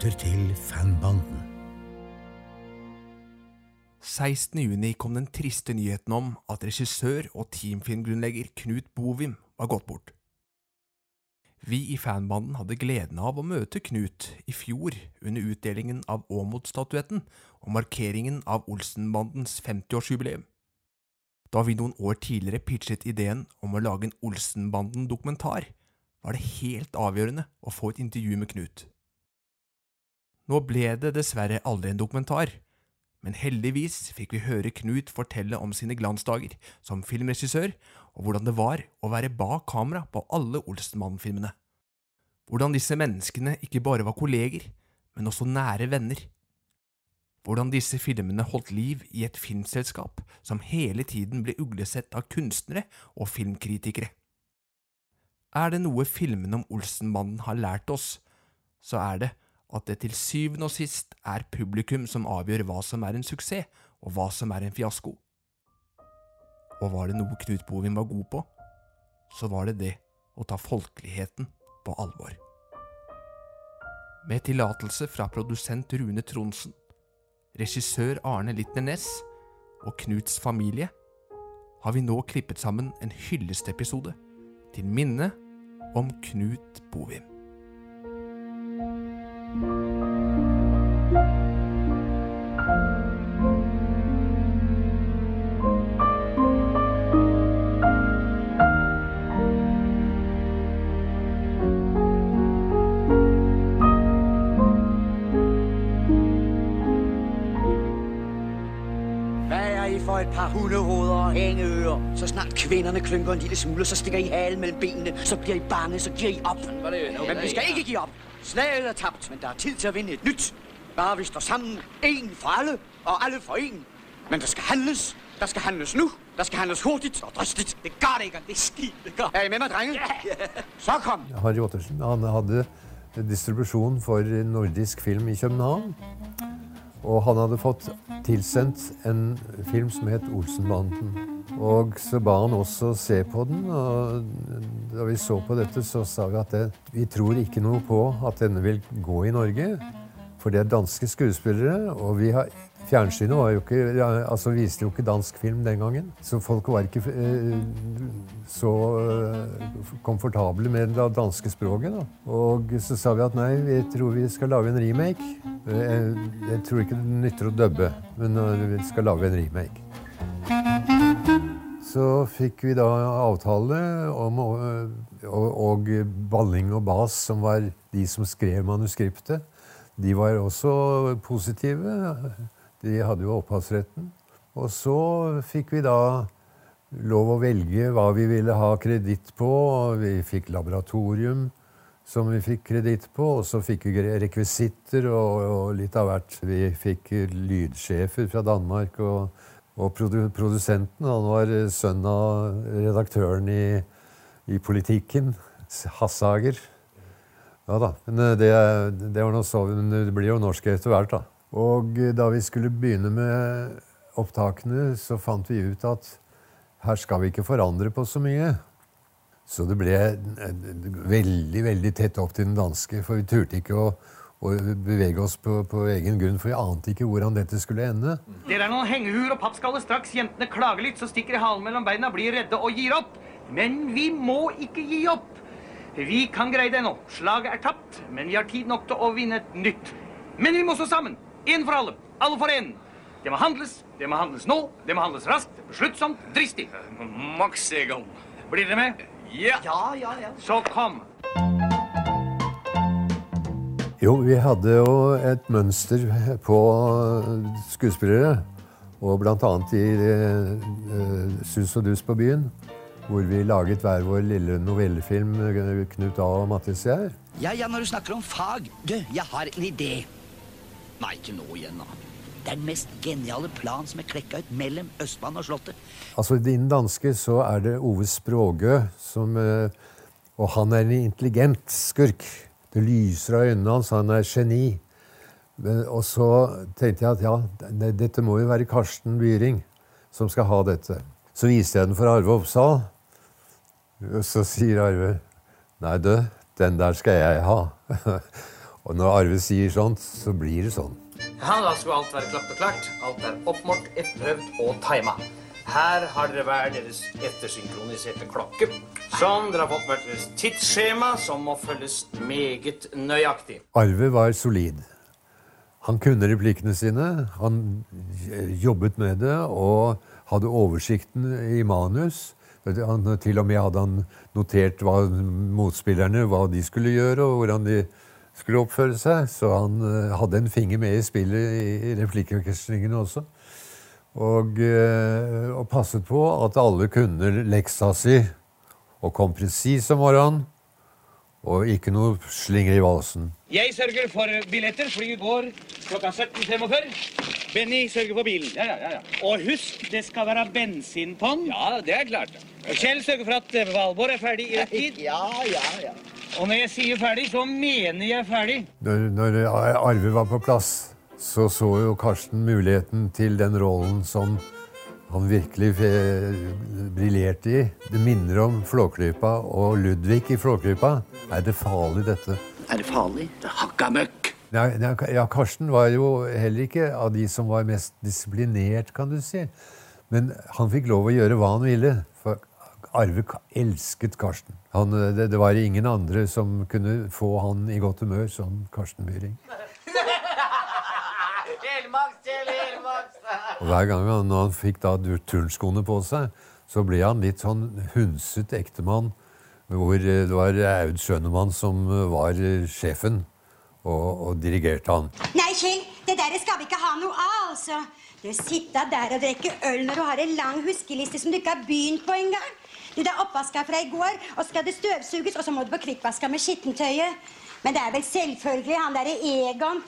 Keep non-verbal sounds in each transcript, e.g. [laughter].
lytter til Fanbanden. 16.6 kom den triste nyheten om at regissør og teamfilmgrunnlegger Knut Bovim var gått bort. Vi i fanbanden hadde gleden av å møte Knut i fjor under utdelingen av Åmot-statuetten og markeringen av Olsenbandens 50-årsjubileum. Da vi noen år tidligere pitchet ideen om å lage en Olsenbanden-dokumentar, var det helt avgjørende å få et intervju med Knut. Nå ble det dessverre aldri en dokumentar, men heldigvis fikk vi høre Knut fortelle om sine glansdager som filmregissør, og hvordan det var å være bak kamera på alle Olsenmann-filmene. Hvordan disse menneskene ikke bare var kolleger, men også nære venner. Hvordan disse filmene holdt liv i et filmselskap som hele tiden ble uglesett av kunstnere og filmkritikere. Er det noe filmene om Olsenmannen har lært oss, så er det at det til syvende og sist er publikum som avgjør hva som er en suksess, og hva som er en fiasko. Og var det noe Knut Bovim var god på, så var det det å ta folkeligheten på alvor. Med tillatelse fra produsent Rune Tronsen, regissør Arne Litner Næss og Knuts familie har vi nå klippet sammen en hyllestepisode til minne om Knut Bovim. For et par hundehoveder og hængeører? Så snart kvinderne klynker en lille smule, så stikker I halen mellem benene. Så bliver I bange, så giver I op. Men vi skal ikke give op. Slaget er tabt, men der er tid til at vinde et nyt. Bare vi står sammen. En for alle, og alle for en. Men der skal handles. Der skal handles nu. Der skal handles hurtigt og dristigt. Det gør det ikke, det er skidt. Det gør. Er I med mig, drenge? Ja. [laughs] Så kom. Harry Ottersen han hadde distribusjon for nordisk film i København. Og han hadde fått tilsendt en film som het Olsenbanden. Og så ba han også se på den, og da vi så på dette, så sa vi at det, vi tror ikke noe på at denne vil gå i Norge. For det er danske skuespillere, og vi har Fjernsynet var jo ikke, altså viste jo ikke dansk film den gangen. Så folk var ikke eh, så eh, komfortable med det danske språket. Da. Og så sa vi at nei, vi tror vi skal lage en remake. Eh, Jeg, jeg tror ikke det nytter å dubbe, men eh, vi skal lage en remake. Så fikk vi da avtale om og, og Balling og Bas, som var de som skrev manuskriptet, de var også positive. De hadde jo opphavsretten. Og så fikk vi da lov å velge hva vi ville ha kreditt på. Vi fikk laboratorium som vi fikk kreditt på, og så fikk vi rekvisitter og, og litt av hvert. Vi fikk lydsjefer fra Danmark, og, og produ produsenten han var sønn av redaktøren i, i Politikken, Hassager. Ja da, men eh, det, det så, men det blir jo norsk etter hvert, da. Og eh, da vi skulle begynne med opptakene, så fant vi ut at her skal vi ikke forandre på så mye. Så det ble eh, veldig, veldig tett opp til den danske, for vi turte ikke å, å bevege oss på, på egen grunn, for vi ante ikke hvordan dette skulle ende. Dere er noen hengehuer og pappskaller. Straks jentene klager litt, så stikker de halen mellom beina, blir redde og gir opp. Men vi må ikke gi opp. Vi kan greie det nå. Slaget er tapt, men vi har tid nok til å vinne et nytt. Men vi må stå sammen. Én for alle. Alle for én. Det må handles. Det må handles nå. Det må handles raskt, besluttsomt, dristig. Maks Egon. Blir dere med? Ja. Ja, ja, ja. Så kom. Jo, vi hadde jo et mønster på skuespillere. Og annet i uh, Sus og dus på byen, hvor vi laget hver vår lille novellefilm, eh, Knut A. og Mattis og jeg. Ja, ja, når du snakker om fag. Du, jeg har en idé. Nei, ikke nå igjen, da. Det er den mest geniale plan som er klekka ut mellom Østbanen og Slottet. Altså, I den danske så er det Ove Språgø som eh, Og han er en intelligent skurk. Det lyser av øynene hans. Han er geni. Men, og så tenkte jeg at ja, dette må jo være Karsten Byring som skal ha dette. Så viste jeg den for Arve Oppsal. Og så sier Arve Nei, du, den der skal jeg ha. [laughs] Og når Arve sier sånt, så blir det sånn. Ja, da skulle alt være klapt og klart. Alt er oppmålt, etterprøvd og tima. Her har dere hver deres ettersynkroniserte klokke. Som dere har fått hvert deres tidsskjema, som må følges meget nøyaktig. Arve var solid. Han kunne replikkene sine, han jobbet med det og hadde oversikten i manus. Han, til og med hadde han notert hva motspillerne hva de skulle gjøre, og hvordan de skulle oppføre seg. Så han uh, hadde en finger med i spillet i replikkvekslingene også. Og, uh, og, passet på at alle kunne leksa si, og kom presis om morgenen. Og ikke noe slinger i valsen. Jeg sørger for billetter. Flyet går klokka 17.45. Benny sørger for bilen. Ja, ja, ja. Og husk, det skal være bensin på den. Ja, det er klart. Kjell sørger for at eh, Valborg er ferdig i rett tid. Ja, ja, ja. Og når jeg sier ferdig, så mener jeg ferdig. Når, når Arve var på plass, så så jo Karsten muligheten til den rollen som han virkelig briljerte i. Det minner om Flåklypa og Ludvig i Flåklypa. Er det farlig, dette? Er det farlig? Det hakka møkk. Ja, Karsten var jo heller ikke av de som var mest disiplinert, kan du si. Men han fikk lov å gjøre hva han ville. For Arve elsket Karsten. Han, det, det, var ingen andre som kunne få han i godt humør som Karsten Byring. Og Hver gang han, når han fikk da turnskoene på seg, så ble han litt sånn hundset ektemann. Hvor eh, det var Aud Schønemann som eh, var eh, sjefen og, og dirigerte han. Nei, Kjell, det der skal vi ikke ha noe av, altså. Du sitter der og drikker øl når du har en lang huskeliste som du ikke har begynt på engang. Du, det er oppvaska fra i går, og skal det støvsuges, og så må du på kvikkvaska med skittentøyet. Men det er vel selvfølgelig han derre Egon.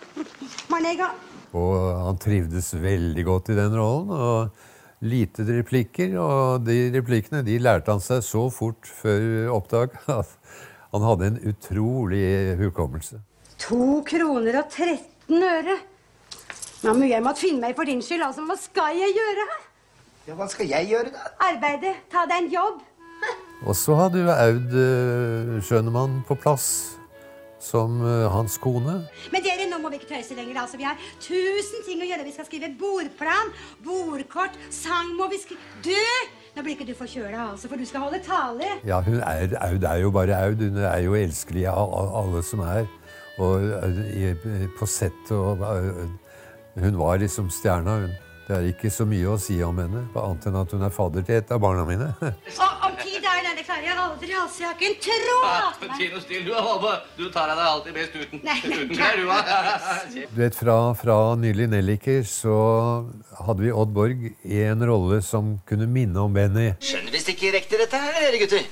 Morn, Egon. Og han trivdes veldig godt i den rollen. og Lite replikker, og de replikkene de lærte han seg så fort før opptak [laughs] at han hadde en utrolig hukommelse. To kroner og 13 øre. Mamma, jeg måtte finne meg for din skyld. Altså, hva skal jeg gjøre? Ja, Hva skal jeg gjøre, da? Arbeide. Ta deg en jobb. Og så hadde jo Aud uh, Schønemann på plass som uh, hans kone. Men dere, nå må vi ikke tøyse lenger. altså. Vi har tusen ting å gjøre. Vi skal skrive bordplan, bordkort, sang må vi skrive Du! Nå blir ikke du forkjøla, altså, for du skal holde tale. Ja, hun er, Aud er jo bare Aud. Hun er jo elskelig av alle som er. Og uh, på sett og Hun var liksom stjerna, hun. Det er ikke så mye å si om henne, annet enn at hun er fadder til et av barna mine. [laughs] Og om nei, det klarer jeg aldri. altså. Jeg har ikke en tråd! Ja, noe still, du. Du tar deg alltid best uten, Nei, nei, uten klær, du. [laughs] Du vet, Fra, fra Nylig Nelliker så hadde vi Odd Borg i en rolle som kunne minne om Benny. Skjønner visst ikke riktig dette her, dere gutter.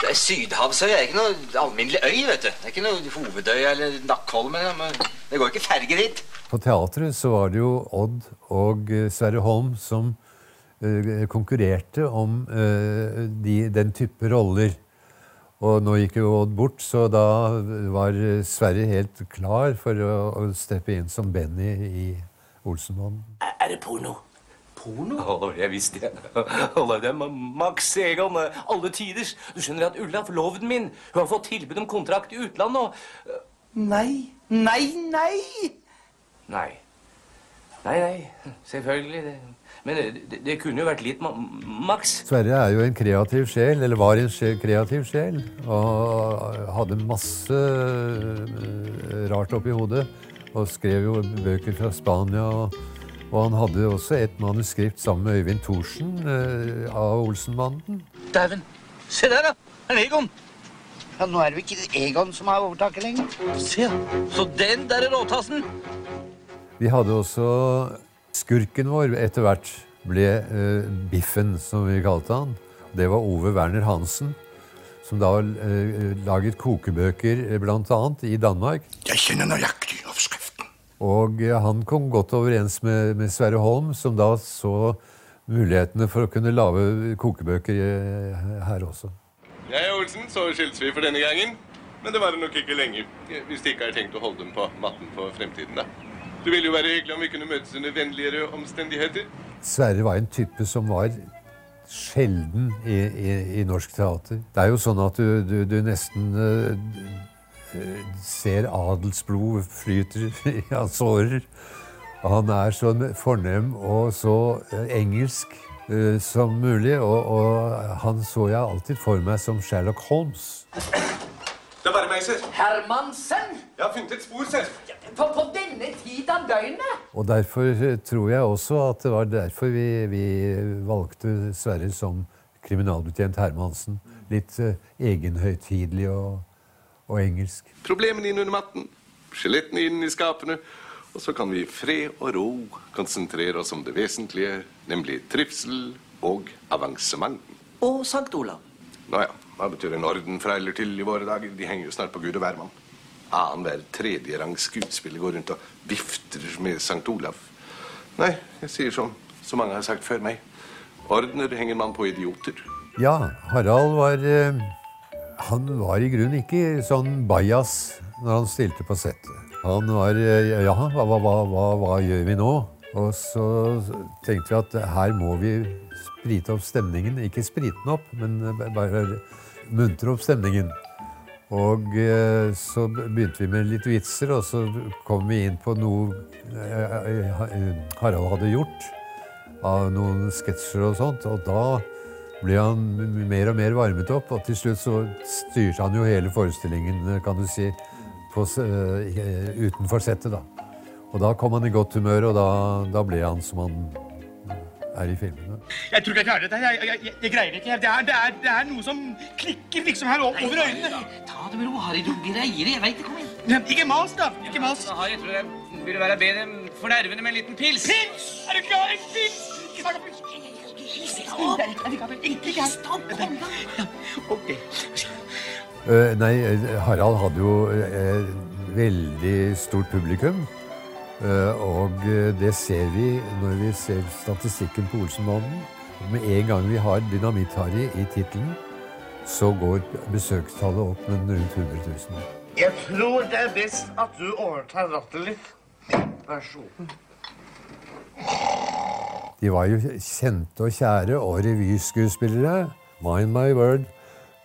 Det er Sydhavsøy er ikke noe alminnelig øy, vet du. Det er ikke noe hovedøy eller Nakkholmen. men Det går ikke ferger hit. På teatret så var det jo Odd og eh, Sverre Holm som konkurrerte om eh, de, den type roller. Og nå gikk jo Odd bort, så da var Sverre helt klar for å, å steppe inn som Benny i Olsenbanden. Er det porno? Porno? Oh, jeg visste det. Oh, det er Max Egon. Alle tiders. Du skjønner at Ulla, forloveden min, hun har fått tilbud om kontrakt i utlandet, og Nei, nei, nei! Nei. Nei, nei. Selvfølgelig. Det. Men det, det, kunne jo vært litt ma Max. Sverre er jo en kreativ sjel, eller var en sjel, kreativ sjel. Og hadde masse uh, rart oppi hodet. Og skrev jo bøker fra Spania. Og, og han hadde også et manuskript sammen med Øyvind Thorsen eh, av Olsenbanden. Dæven! Se der, da! Det er Egon. Ja, Nå er det ikke Egon som har overtaket lenger. Se, så den der råtassen Vi hadde også skurken vår etter hvert ble uh, Biffen, som vi kalte han. Det var Ove Werner Hansen, som da uh, laget kokebøker bl.a. i Danmark. Jeg kjenner nøyaktig oppskriften. Og uh, han kom godt overens med, med, Sverre Holm, som da så mulighetene for å kunne lage kokebøker her også. Jeg og Olsen, så skiltes vi for denne gangen. Men det var det nok ikke lenge. Hvis de ikke har tenkt å holde dem på matten for fremtiden, da. Det ville jo være hyggelig om vi kunne møtes under vennligere omstendigheter. Sverre var en type som var sjelden i, i, i norsk teater. Det er jo sånn at du, du, du nesten uh, ser adelsblod flyter [laughs] i hans årer. Han er så fornem og så eh, engelsk uh, som mulig, og, og han så jeg alltid for meg som Sherlock Holmes. Det er bare meg, sir. Hermansen! Jeg har funnet et spor, sir. På, på denne tid av døgnet? Og derfor eh, tror jeg også at det var derfor vi, vi valgte Sverre som kriminalbetjent Hermansen. Litt uh, egenhøytidelig og, og engelsk. Problemene inn under matten, skjelettene inn i skapene. Og så kan vi i fred og ro konsentrere oss om det vesentlige, nemlig trivsel og avansement. Og Sankt Olav. Nå ja, hva betyr en orden fra eller til i våre dager? De henger jo snart på Gud og hvermann. Annenhver tredjerangs skuespiller går rundt og vifter med Sankt Olav. Nei, jeg sier som så mange har sagt før meg. Ordner henger man på idioter. Ja, Harald var eh, Han var i grunnen ikke sånn bajas når han stilte på settet. Han var eh, Ja, hva, hva, hva, hva gjør vi nå? Og så tenkte vi at her må vi sprite opp stemningen. Ikke sprite den opp, men bare muntre opp stemningen. Og eh, så begynte vi med litt vitser, og så kom vi inn på noe eh, eh, Harald hadde gjort. Av noen sketsjer og sånt. Og da ble han mer og mer varmet opp, og til slutt så styrte han jo hele forestillingen, kan du si, på, utenfor settet, da. Og da kom han i godt humør, og da, da ble han som han er i filmene. Jeg tror ikke jeg klarer dette. Jeg, jeg, jeg, jeg greier det helt. Det er, det, er, det er noe som klikker liksom her over øynene. Ta det med ro, Harry. Du greier det. Jeg veit det. Kom igjen. Ikke mas, da. Ikke mas. Harry, jeg tror det ville være bedre for nervene med en liten pils. Pils! Er du klar? En pils! Ikke snakk om pils. Ikke her. Ok. Eh, nei, eh, Harald hadde jo eh, veldig stort publikum. Eh, og eh, det ser vi når vi ser statistikken på Olsenbanden. Med en gang vi har Dynamitt-Harry i tittelen, så går besøkstallet opp med rundt 100 000. Jeg tror det er best at du overtar rattet litt. Vær så god. De var jo kjente og kjære og revyskuespillere. Mind my word.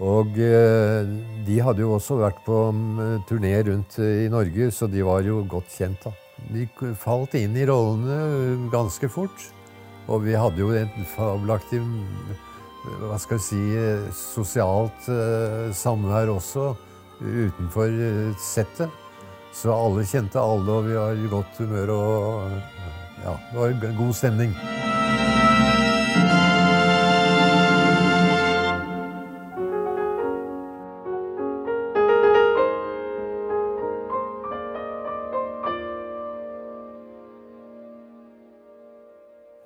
Og eh, de hadde jo også vært på mm, turné rundt i Norge, så de var jo godt kjent. da. K- falt inn i rollene eh, ganske fort. Og vi hadde jo et fabelaktig mm, hva skal jeg si, eh, sosialt eh, samvær også utenfor eh, settet. Så alle kjente alle, og vi var i godt humør og ja, det var god stemning.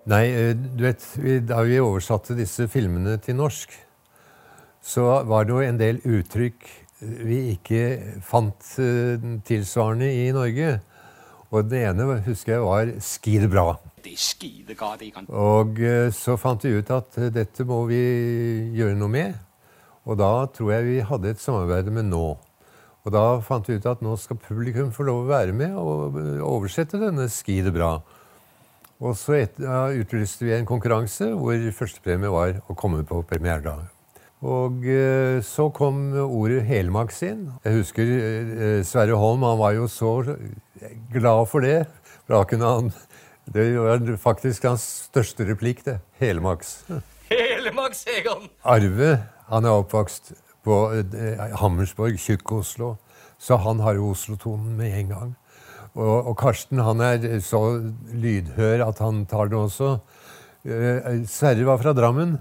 Nei, eh, du vet, da vi oversatte disse filmene til norsk, så var det jo en del uttrykk vi ikke fant eh, tilsvarende i Norge. Og det ene husker jeg var 'ski det bra'. Og eh, så fant vi ut at eh, dette må vi gjøre noe med. Og da tror jeg vi hadde et samarbeid med Nå. Og da fant vi ut at nå skal publikum få lov å være med og eh, oversette denne 'Ski det bra'. Og så et, ja, utlyste vi en konkurranse hvor førstepremie var å komme på premieredag. Og eh, så kom ordet helmaks inn. Jeg husker eh, Sverre Holm, han var jo så glad for det. For da kunne han Det var faktisk hans største replikk, det. Helmaks. Helmaks, Egon. Arve, han er oppvokst på eh, Hammersborg, Tjukk-Oslo. Så han har jo Oslo-tonen med en gang. Og, og Karsten han er så lydhør at han tar det også. Eh, Sverre var fra Drammen,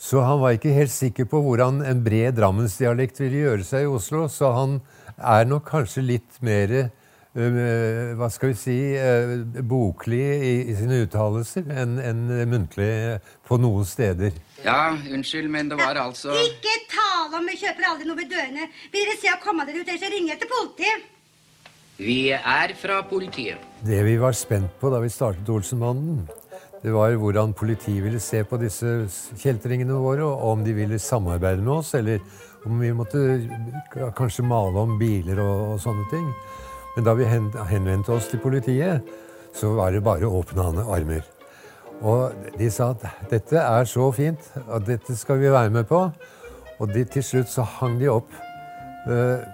så han var ikke helt sikker på hvordan en bred drammensdialekt ville gjøre seg i Oslo. Så han er nok kanskje litt mer eh, hva skal vi si eh, boklig i, i sine uttalelser enn en muntlig på noen steder. Ja, unnskyld, men det var altså Ikke tale om vi kjøper aldri noe ved dørene. Vil dere se å komme dere ut, ellers ringer jeg til politiet. Vi er fra politiet. Det vi var spent på da vi startet Olsenbanden, det var hvordan politiet ville se på disse kjeltringene våre, og om de ville samarbeide med oss, eller om vi måtte kanskje male om biler og, og sånne ting. Men da vi hen, henvendte oss til politiet, så var det bare åpne armer. Og de sa at dette er så fint, at dette skal vi være med på. Og de, til slutt så hang de opp eh,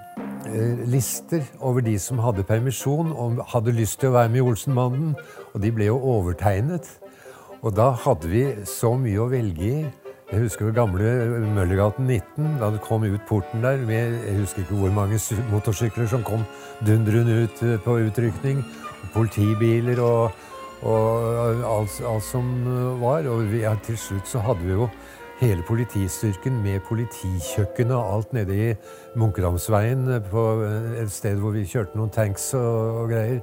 lister over de som hadde permisjon og hadde lyst til å være med i Olsenmannen. Og de ble jo overtegnet. Og da hadde vi så mye å velge i. Jeg husker jo gamle Møllergaten 19, da det kom ut porten der med jeg husker ikke hvor mange motorsykler som kom dundrende ut eh, på utrykning. Politibiler og, og alt, alt som eh, var. Og vi, ja, til slutt så hadde vi jo hele politistyrken med politikjøkken og alt nede i Munkedamsveien eh, på eh, et sted hvor vi kjørte noen tanks og, og greier.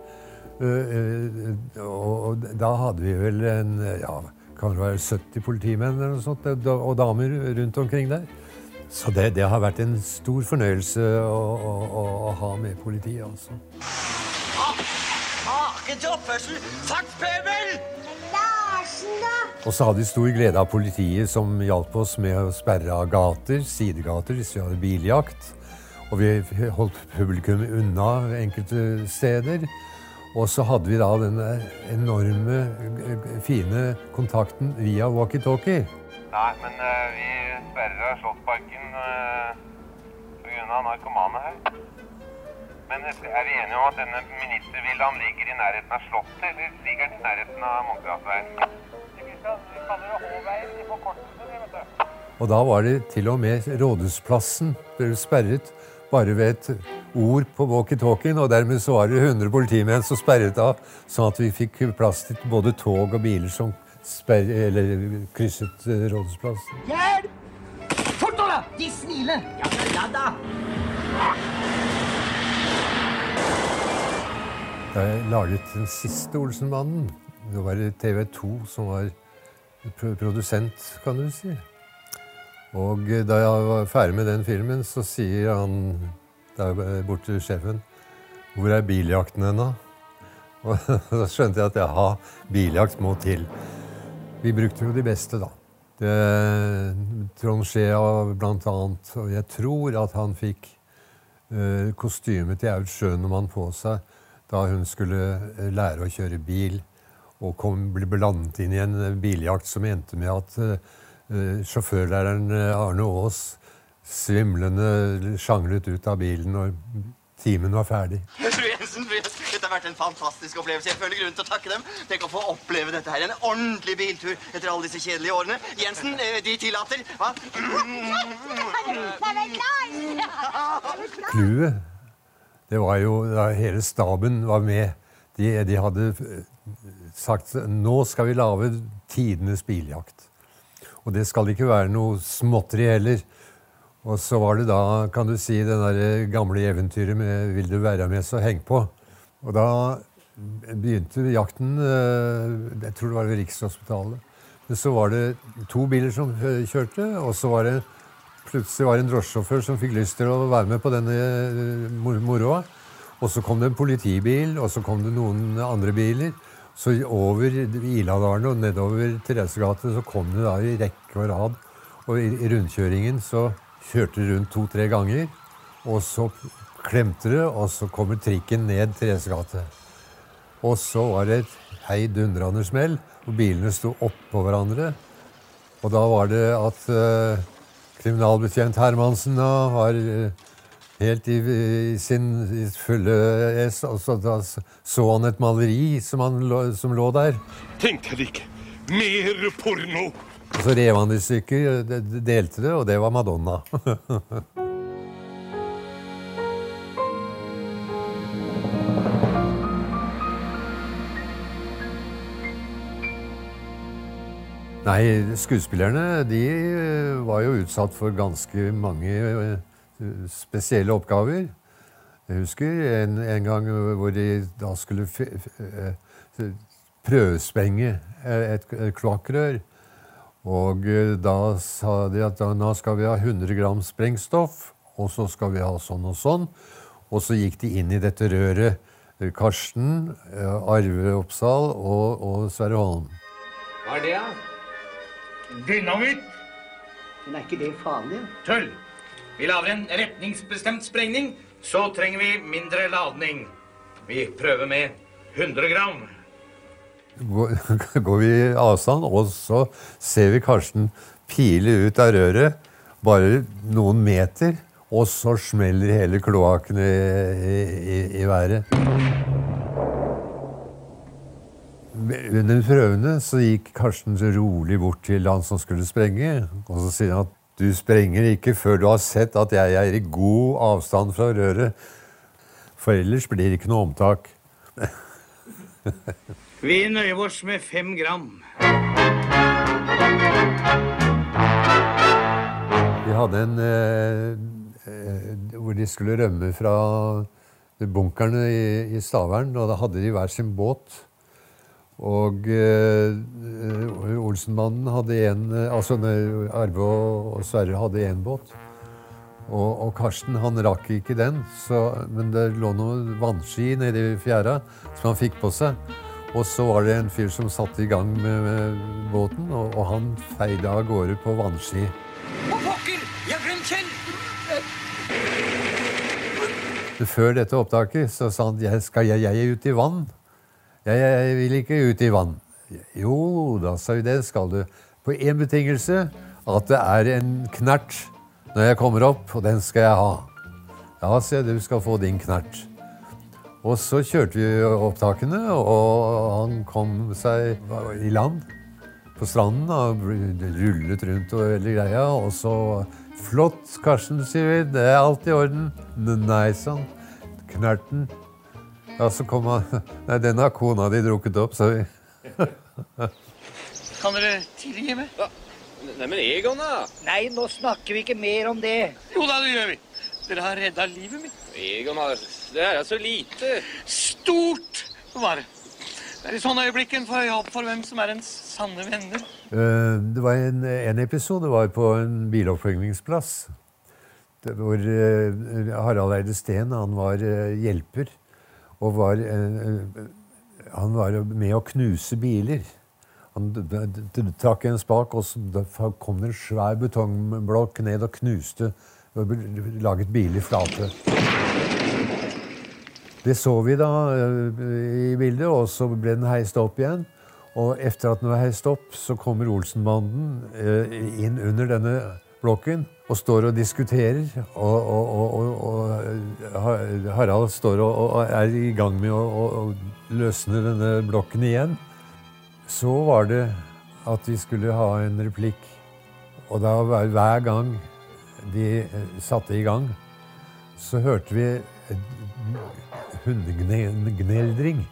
Eh, og, da hadde vi vel en ja, kan det være 70 politimenn eller noe sånt, og damer rundt omkring der. Så det, det har vært en stor fornøyelse å, å, å, å ha med politiet, altså. Maken til oppførsel! Fartspøbel! Og så hadde vi stor glede av politiet som hjalp oss med å sperre av gater, sidegater, hvis vi hadde biljakt. Og vi holdt publikum unna enkelte steder. Og så hadde vi da den enorme, eh, fine kontakten via walkietalkie. Nei, men uh, vi sperrer av Slottsparken uh, pga. narkomane her. Men er vi enige om at denne ministervillaen ligger i nærheten av Slottet, eller ligger den i nærheten av Munkelandsveien? Og da var det til og med Rådhusplassen ble sperret bare ved et ord på walkietalkien, og dermed så var det 100 politimenn som sperret av, sånn at vi fikk plass til både tog og biler som krysset eh, Rådhusplassen. Hjelp! Fort nå, da! De smiler! Ja ja da. Da jeg laget den siste Olsenmannen, det var TV 2 som var produsent, kan du si. Og eh, da jeg var ferdig med den filmen, så sier han der borte, sjefen, hvor er biljakten ennå? [laughs] Og da skjønte jeg at jaha, biljakt må til. Vi brukte jo de beste, da. Trond Skjea blant annet. Og jeg tror at han fikk eh, kostymet til Aud Schønemann på seg da hun skulle eh, lære å kjøre bil og kom, ble blandet inn i en eh, biljakt som endte med at eh, sjåførlæreren Arne Aas svimlende sjanglet ut av bilen når timen var ferdig. [laughs] Fru Jensen, fru Jensen, dette har vært en fantastisk opplevelse. Jeg føler grunn til å takke dem. Tenk å få oppleve dette her. En ordentlig biltur etter alle disse kjedelige årene. Jensen, de tillater. Hva? Clouet, det var jo da hele staben var med. De, de hadde sagt nå skal vi lage tidenes biljakt. Og det skal ikke være noe småtteri heller. Og så var det da, kan du si, det gamle eventyret med 'Vil du være med, så heng på'. Og da begynte jakten eh, Jeg tror det var ved Rikshospitalet. Men så var det to biler som eh, kjørte, og så var det plutselig var det en drosjesjåfør som fikk lyst til å være med på denne eh, moroa. Og så kom det en politibil, og så kom det noen andre biler. Så over Iladalen og nedover Theresegate så kom det da i rekke og rad. Og i, rundkjøringen så kjørte det rundt to-tre ganger. Og så klemte det, og så kommer trikken ned Theresegate. Og så var det et heidundrende smell, og bilene sto oppå hverandre. Og da var det at uh, kriminalbetjent Hermansen da var eh, helt i, i sin fulle ess. Og så da så han et maleri som, han som lå der. Tenk deg ikke. Mer porno! Og så rev han det i stykker, de- delte det, og det var Madonna. [laughs] Nei, skuespillerne de eh, var jo utsatt for ganske mange eh, spesielle oppgaver. Jeg husker en, en gang hvor de da skulle f f eh, prøvesprenge et, kloakkrør. Og eh, da sa de at da, nå skal vi ha 100 gram sprengstoff, og så skal vi ha sånn og sånn. Og så gikk de inn i dette røret. eh, Karsten, Arve Oppsal og, og Sverre Holm. Hva er det, da? Dynamitt! Men er ikke det farlig? Tull! Vi lager en retningsbestemt sprengning, så trenger vi mindre ladning. Vi prøver med 100 gram. [laughs] Går, vi i avstand, og så ser vi Karsten pile ut av røret bare noen meter, Og så smeller hele kloakken i, i, i været. Under prøvene så gikk Karsten rolig bort til han som skulle sprenge, og så sier han at du sprenger ikke før du har sett at jeg er i god avstand fra røret. For ellers blir det ikke noe omtak. [laughs] Vi nøyer oss med fem gram. Vi hadde en eh, eh, hvor de skulle rømme fra bunkerne i, i Stavern, og da hadde de hver sin båt. Og eh, eh, Olsenmannen hadde en eh, Altså Arve og, Sverre hadde én båt. Og, og Karsten han rakk ikke den, så, men det lå noe vannski nede i fjæra som han fikk på seg. Og så var det en fyr som satte i gang med, med båten, og, og han feide av gårde på vannski. Å, pokker! Jeg har glemt Kjell! Før dette opptaket så sa han jeg skal jeg, jeg ut i vann. Jeg, jeg vil ikke ut i vann. Jo da, sa vi det skal du. På én betingelse. At det er en knert når jeg kommer opp, og den skal jeg ha. Ja, sa jeg, du skal få din knert. Og så kjørte vi opptakene, og han kom seg i land på stranden og rullet rundt og hele greia. Og så Flott, Karsten, sier vi. Det er alt i orden. Nei, sann. Knerten. Ja, så kom han Nei, den har kona di drukket opp, sa vi. [laughs] Kan dere tilgi meg? Nei, men Egon, da? Nei, nå snakker vi ikke mer om det. Jo da, det gjør vi. Dere har redda livet mitt. Egon, det er altså så lite. Stort var det. Det er i sånne øyeblikk en får øye opp for hvem som er ens sanne venner. Uh, Det var en, en episode var på en biloppfølgingsplass. Det Hvor uh, Harald Eide Steen han var uh, hjelper. Og var, eh, han var med å knuse biler. Han trakk en spak, og så kom det en svær betongblokk ned og knuste. og Laget biler flate. Det så vi da eh, i bildet, og så ble den heist opp igjen. Og etter at den var heist opp, så kommer Olsenbanden eh, inn under denne blokken og står og diskuterer. Og, og, og, og, Harald står og, er i gang med å, løsne denne blokken igjen. Så var det at vi skulle ha en replikk. Og da hver gang de eh, satte i gang, så hørte vi hundegneldring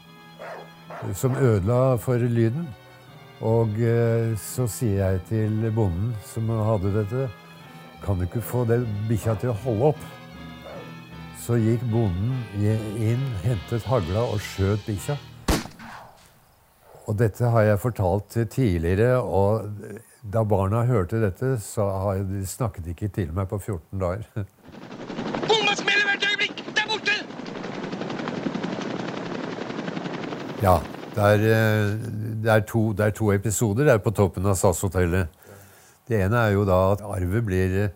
som ødela for lyden. Og eh, så sier jeg til bonden som hadde dette, kan du ikke få den bikkja til å holde opp? Så gikk bonden inn, hentet hagla og skjøt bikkja. Og dette har jeg fortalt tidligere, og da barna hørte dette, så har de snakket ikke til meg på 14 dager. [laughs] Bomma smeller hvert øyeblikk! Der borte! Ja. Det er, eh, det, er to, det er to episoder der på toppen av SAS-hotellet. Det ene er jo da at arvet blir eh,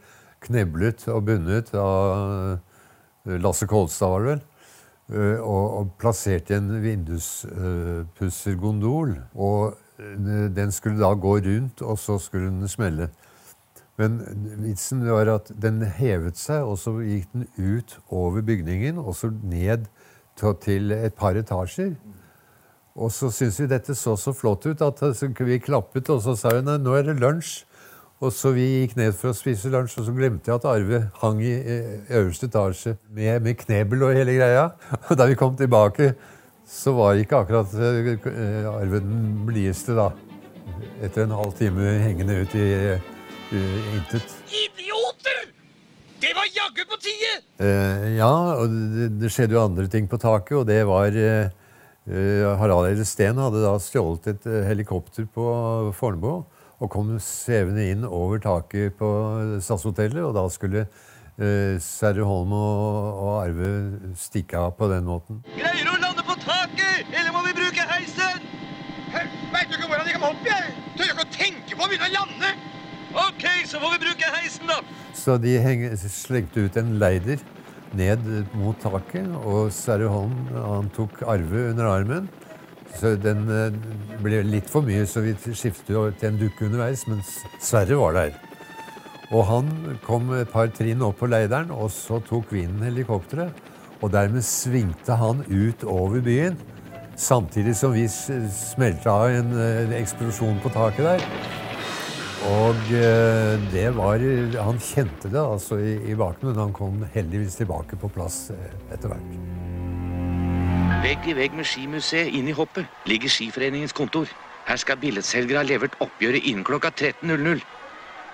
kneblet og bundet av eh, Lasse Kolstad, var det vel? eh, Og, og plassert i en vinduspussergondol. Og den skulle da gå rundt, og så skulle den smelle. Men vitsen var at den hevet seg, og så gikk den ut over bygningen, og så ned til et par etasjer. Og så syntes vi dette så så flott ut at vi klappet, og så sa hun nå er det lunsj. Og så vi gikk ned for å spise lunsj, og så glemte jeg at Arve hang i eh, øverste etasje med, med knebel og hele greia. Og da vi kom tilbake, så var ikke akkurat eh, Arve den blideste, da. Etter en halv time hengende ut i eh, intet. Idioter! Det var jaggu på tide! Eh, ja, og det, det skjedde jo andre ting på taket, og det var eh, eh, Harald Eide hadde da stjålet et eh, helikopter på Fornebu og kom svevende inn over taket på Stadshotellet, og da skulle eh, Sverre Holm og, og Arve stikke av på den måten. Greier du å lande på taket, eller må vi bruke heisen? Veit du ikke hvordan de kom opp, jeg? Tør ikke å tenke på å begynne å lande. Ok, så får vi bruke heisen, da. Så de heng, slengte ut en leider ned mot taket, og Sverre Holm han tok Arve under armen. Så den eh, ble litt for mye, så vi skiftet til en dukke underveis, men Sverre var der. Og han kom et par trinn opp på leideren, og så tok vinden helikopteret. Og dermed svingte han ut over byen. Samtidig som vi smelta av en eh, eksplosjon på taket der. Og eh, det var Han kjente det altså i, i baken, men han kom heldigvis tilbake på plass eh, etter hvert. Vegg i vegg med skimuseet inn i hoppet ligger Skiforeningens kontor. Her skal billedselgere ha levert oppgjøret innen klokka 13.00.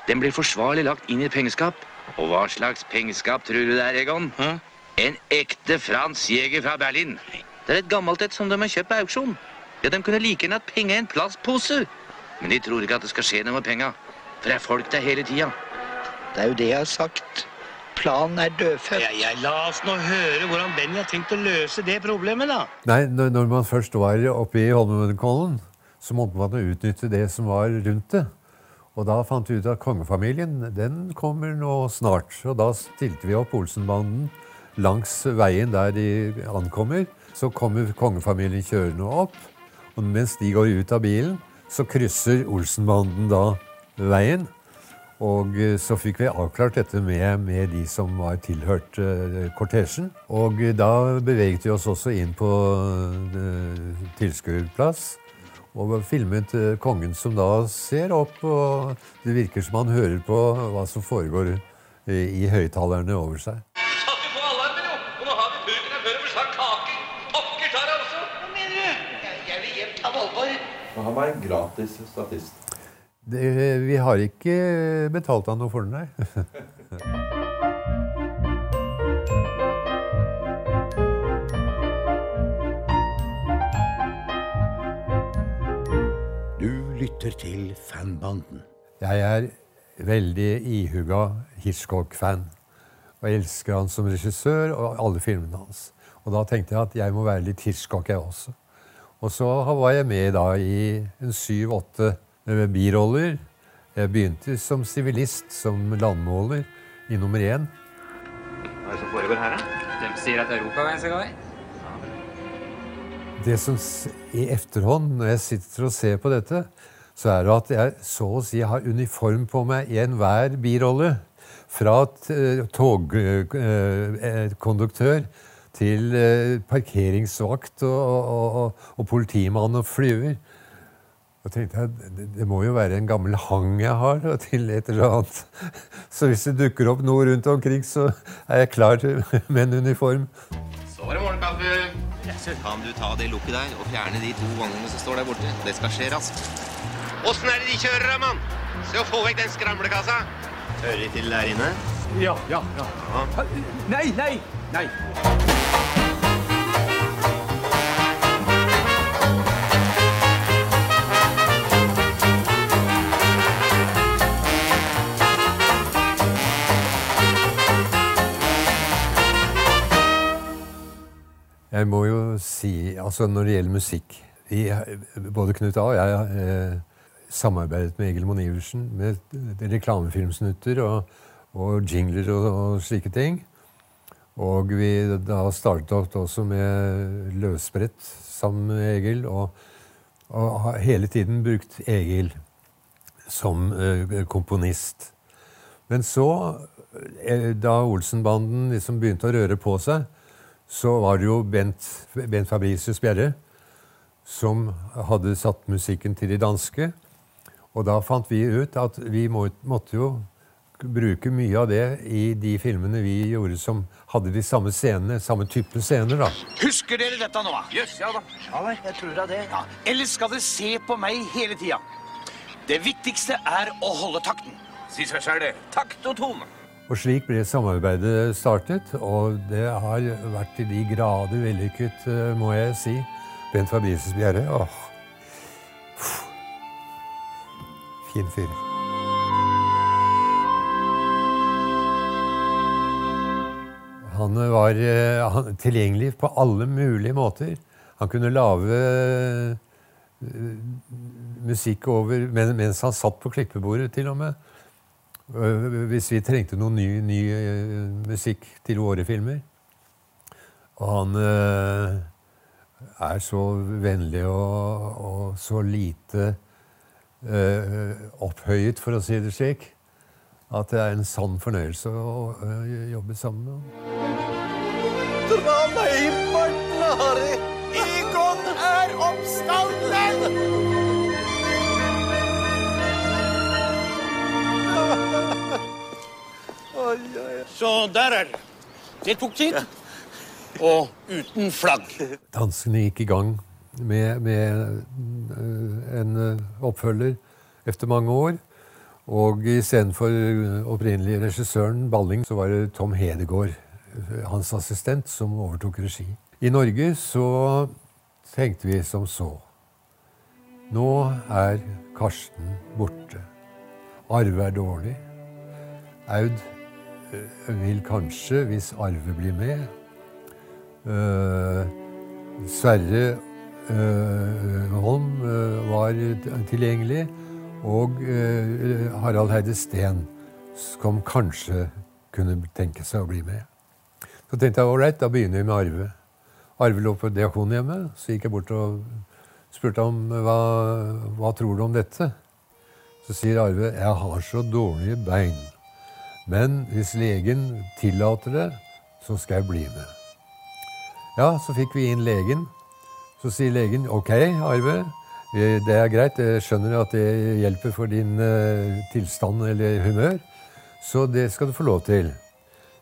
Den blir forsvarlig lagt inn i et pengeskap. Og hva slags pengeskap tror du det er, Egon? Hæ? En ekte Frans jeger fra Berlin. Det er et gammelt et som de har kjøpt på auksjon. Ja, De kunne like gjerne hatt penger i en plastpose. Men de tror ikke at det skal skje noe med penga. For det er folk der hele tida. Det er jo det jeg har sagt. Planen er dødfødt. Ja, ja, la oss nå høre hvordan Benny har tenkt å løse det problemet, da. Nei, når når man først var oppe i Holmenkollen, så måtte man utnytte det som var rundt det. Og da fant vi ut at kongefamilien den kommer nå snart. Og da stilte vi opp Olsenbanden langs veien der de ankommer. Så kommer kongefamilien kjørende opp, og mens de går ut av bilen, så krysser Olsenbanden da veien. Og eh, så fikk vi avklart dette med, med de som var tilhørt uh, kortesjen. Og eh, da beveget vi oss også inn på uh, tilskuerplass. Og filmet uh, kongen som da ser opp, og det virker som han hører på hva som foregår i høyttalerne over seg. Satte på alarmen, jo! Og nå har vi burgerne før vi snart kake. Pokker tar det også! Hva mener du? Jeg, jeg vil hjem ta Valborg. Han var en gratis statist. Det, vi har ikke betalt han noe for den, nei. [laughs] Du lytter til Fanbanden. Jeg er veldig ihuga Hitchcock-fan. Og jeg elsker han som regissør og alle filmene hans. Og da tenkte jeg at jeg må være litt Hitchcock, jeg også. Og så var jeg med da i en syv-åtte biroller. Jeg begynte som sivilist, som landmåler, i nummer én. Hva er det som foregår her, da? De sier at Europa er en i. Det som i efterhånd, når jeg sitter og ser på dette, så er det at jeg så å si har uniform på meg i enhver birolle. Fra togkonduktør til eh, parkeringsvakt og, og, og, og politimann og flyver. Og tenkte jeg, det, det må jo være en gammel hang jeg har da, til et eller annet. [laughs] Så hvis det dukker opp noe rundt omkring, så er jeg klar til, med en uniform. Så var det morgenkaffe. Kan du ta det lukket der og fjerne de to vognene som står der borte? Det skal skje raskt. Åssen er det de kjører, da, mann? Se å få vekk den skramlekassa. Hører de til der inne? Ja, ja, ja. Nei, nei, nei. Jeg må jo si, altså når det gjelder musikk vi, Både Knut A og jeg eh, samarbeidet med Egil Monn Iversen med reklamefilmsnutter og, og jingler og, og slike ting. Og vi da startet opp også med løsbrett sammen med Egil. Og, og har hele tiden brukt Egil som eh, komponist. Men så, eh, da Olsenbanden liksom begynte å røre på seg, så var det jo Bent, Bent Fabricius Bjerre som hadde satt musikken til de danske. Og da fant vi ut at vi må, måtte jo bruke mye av det i de filmene vi gjorde som hadde de samme scenene, samme type scener. da. Husker dere dette nå? Jøss, ja da. Ja vel, jeg tror da det. Ja. Eller skal dere se på meg hele tida? Det viktigste er å holde takten. Si seg sjæl det. Takt og tone. Og slik ble samarbeidet startet, og det har vært til de grader vellykket, eh, må jeg si. Bent Fabricius Bjerre, åh. Fin fyr. Han var eh, han, tilgjengelig på alle mulige måter. Han kunne lage eh, musikk over men, mens han satt på klippebordet, til og med. Øh, Hvis vi trengte noe ny, ny eh, musikk til våre filmer. Og han eh, er så vennlig og, og så lite opphøyet, for å si det slik, at det er en sann fornøyelse å jobbe sammen med ham. Så der er det. Det tok tid. Og uten flagg. Danskene gikk i gang med, med øh, en øh, oppfølger etter mange år. Og istedenfor opprinnelig regissøren Balling, så var det Tom Hedegaard, hans assistent, som overtok regi. I Norge så tenkte vi som så. Nå er Karsten borte. Arve er dårlig. Aud vil kanskje, hvis Arve blir med øh, Sverre øh, Holm øh, var tilgjengelig. Og Harald Heide Steen som kanskje kunne tenke seg å bli med. Så tenkte jeg ålreit, da begynner vi med Arve. Arve lå på Diakonhjemmet. Så gikk jeg bort og spurte om hva, hva tror du om dette. Så sier Arve jeg har så dårlige bein. Men hvis legen tillater det, så skal jeg bli med. Ja, så fikk vi inn legen. Så sier legen ok, Arve. eh, Det er greit, jeg skjønner at det hjelper for din eh, tilstand eller humør. Så det skal du få lov til.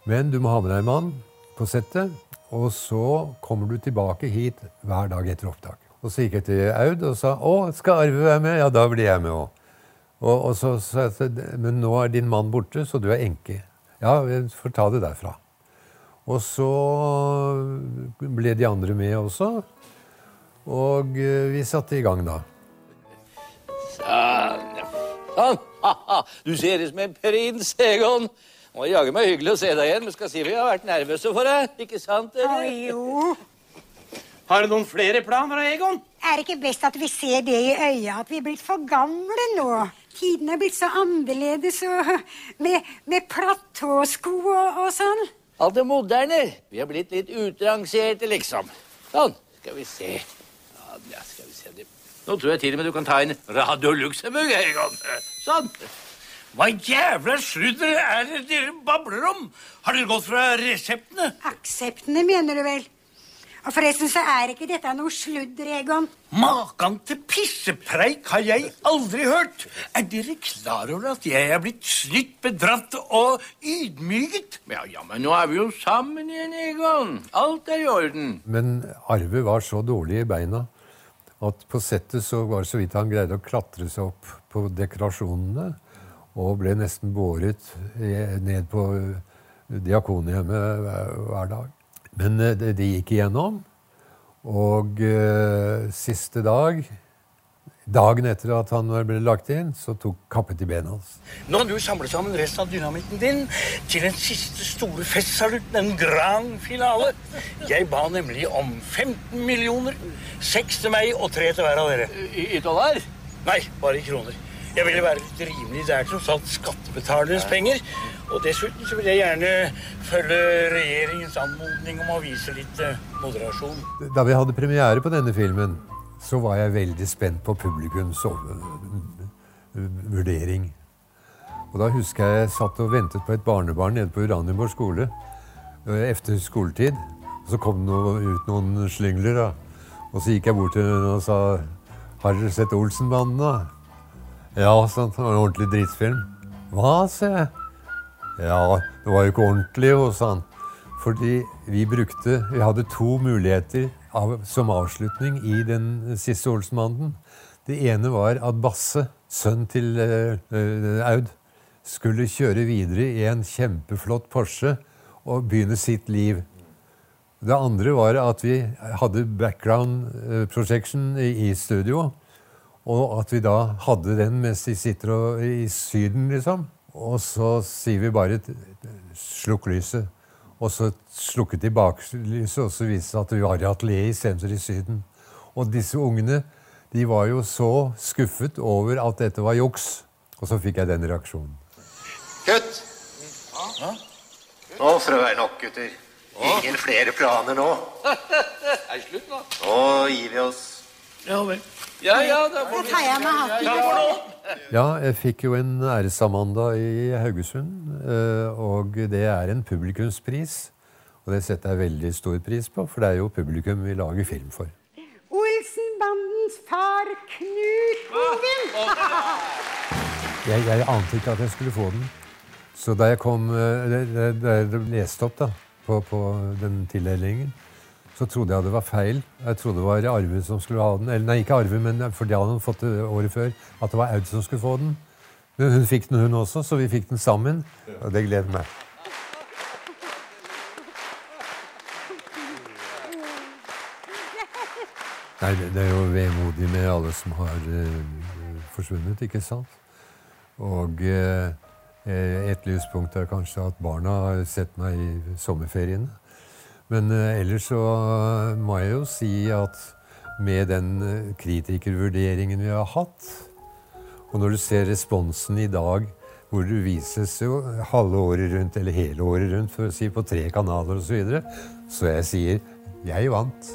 Men du må ha med deg en mann på settet. Og så kommer du tilbake hit hver dag etter opptak. Og så gikk jeg til Aud og sa å, skal Arve være med? Ja, da blir jeg med òg. Og, og så sa jeg men nå er din mann borte, så du er enke. Ja, vi får ta det derfra. Og så ble de andre med også. Og eh, vi satte i gang da. Sånn. Sånn. Du ser ut som en prins, Egon. Må jaggu meg hyggelig å se deg igjen. Men skal si vi har vært nervøse for deg. Ikke sant? eller? jo. Har du noen flere planer, Egon? Er det ikke best at vi ser det i øya, at vi er blitt for gamle nå? Tiden er blitt så annerledes, og med, med platåsko og, og sånn. Alt det moderne. Vi har blitt litt utrangerte, liksom. Sånn. Skal vi se. Ja, skal vi se. Det- Nå tror jeg til og med du kan ta en Radio Luxembourg. Sånn. Hva jævla sludder er det dere babler om? Har dere gått fra reseptene? Akseptene, mener du vel? Og forresten så er ikke dette noe sludder, Egon. Makan til pissepreik har jeg aldri hørt. Er dere klar over at jeg er blitt snytt, bedratt og ydmyket? Ja, ja, men nå er vi jo sammen igjen, Egon. Alt er i orden. Men Arve var så dårlig i beina at på settet så var det så vidt han greide å klatre seg opp på dekorasjonene. Og ble nesten båret ned på Diakonhjemmet hver dag. Men eh, det, det gikk igjennom. Og eh, siste dag, dagen etter at han ble lagt inn, så tok kappet i benet hans. Nå har du samlet sammen resten av dynamitten din til en siste store festsalut, en grand finale. Jeg ba nemlig om 15 millioner. Seks til meg og tre til hver av dere. I, i dollar? Nei, bare i kroner. Jeg ville være litt rimelig. Det er tross alt skattebetalernes penger. Og dessuten så vil jeg gjerne følge regjeringens anmodning om å vise litt eh, moderasjon. Da vi hadde premiere på denne filmen, så var jeg veldig spent på publikums vurdering. Og da husker jeg jeg satt og ventet på et barnebarn nede på Uranienborg skole etter efter skoletid. Og så kom det ut noen slyngler, da. Og så gikk jeg bort til henne og sa Har dere sett Olsenbanden, da? Ja, sånn. Det var en ordentlig drittfilm. Hva, sa jeg. Ja, det var jo ikke ordentlig, hos han. Fordi vi brukte Vi hadde to muligheter av, som avslutning i den siste Olsenbanden. Det ene var at Basse, sønn til eh, Aud, skulle kjøre videre i en kjempeflott Porsche og begynne sitt liv. Det andre var at vi hadde background eh, projection i studio. Og at vi da hadde den mens de sitter og, i Syden, liksom. Og så sier vi bare slukk lyset. Og så slukket de baklyset, og så viste det seg at vi var i atelier istedenfor i Syden. Og disse ungene de var jo så skuffet over at dette var juks. Og så fikk jeg den reaksjonen. Kutt! Nå får det være nok, gutter. Ingen flere planer nå. [laughs] Er slutt nå? Nå gir vi oss. Ja vel. Ja, ja, da får jeg med hatten. Ja, jeg fikk jo en æresamanda i Haugesund, eh, og det er en publikumspris. Og det setter jeg veldig stor pris på, for det er jo publikum vi lager film for. Olsenbandens far Knut Bovim. [laughs] Jeg, jeg ante ikke at jeg skulle få den. Så da jeg kom eh, da- da jeg leste opp da, på, på den tildelingen, så trodde jeg det var feil. Jeg trodde det var Arve som skulle ha den. Eller nei, ikke Arve, men for det hadde han fått det året før. At det var Aud som skulle få den. Men hun fikk den, hun også, så vi fikk den sammen. Og det gleder meg. Nei, det, er jo vemodig med alle som har uh, forsvunnet, ikke sant? Og eh, eh, et lyspunkt er kanskje at barna har sett meg i sommerferiene. Men eh, ellers så må jeg jo si at med den eh, kritikervurderingen vi har hatt, og når du ser responsen i dag, hvor det vises jo halve året rundt, eller hele året rundt, for å si på tre kanaler osv., så, videre, så jeg sier jeg vant.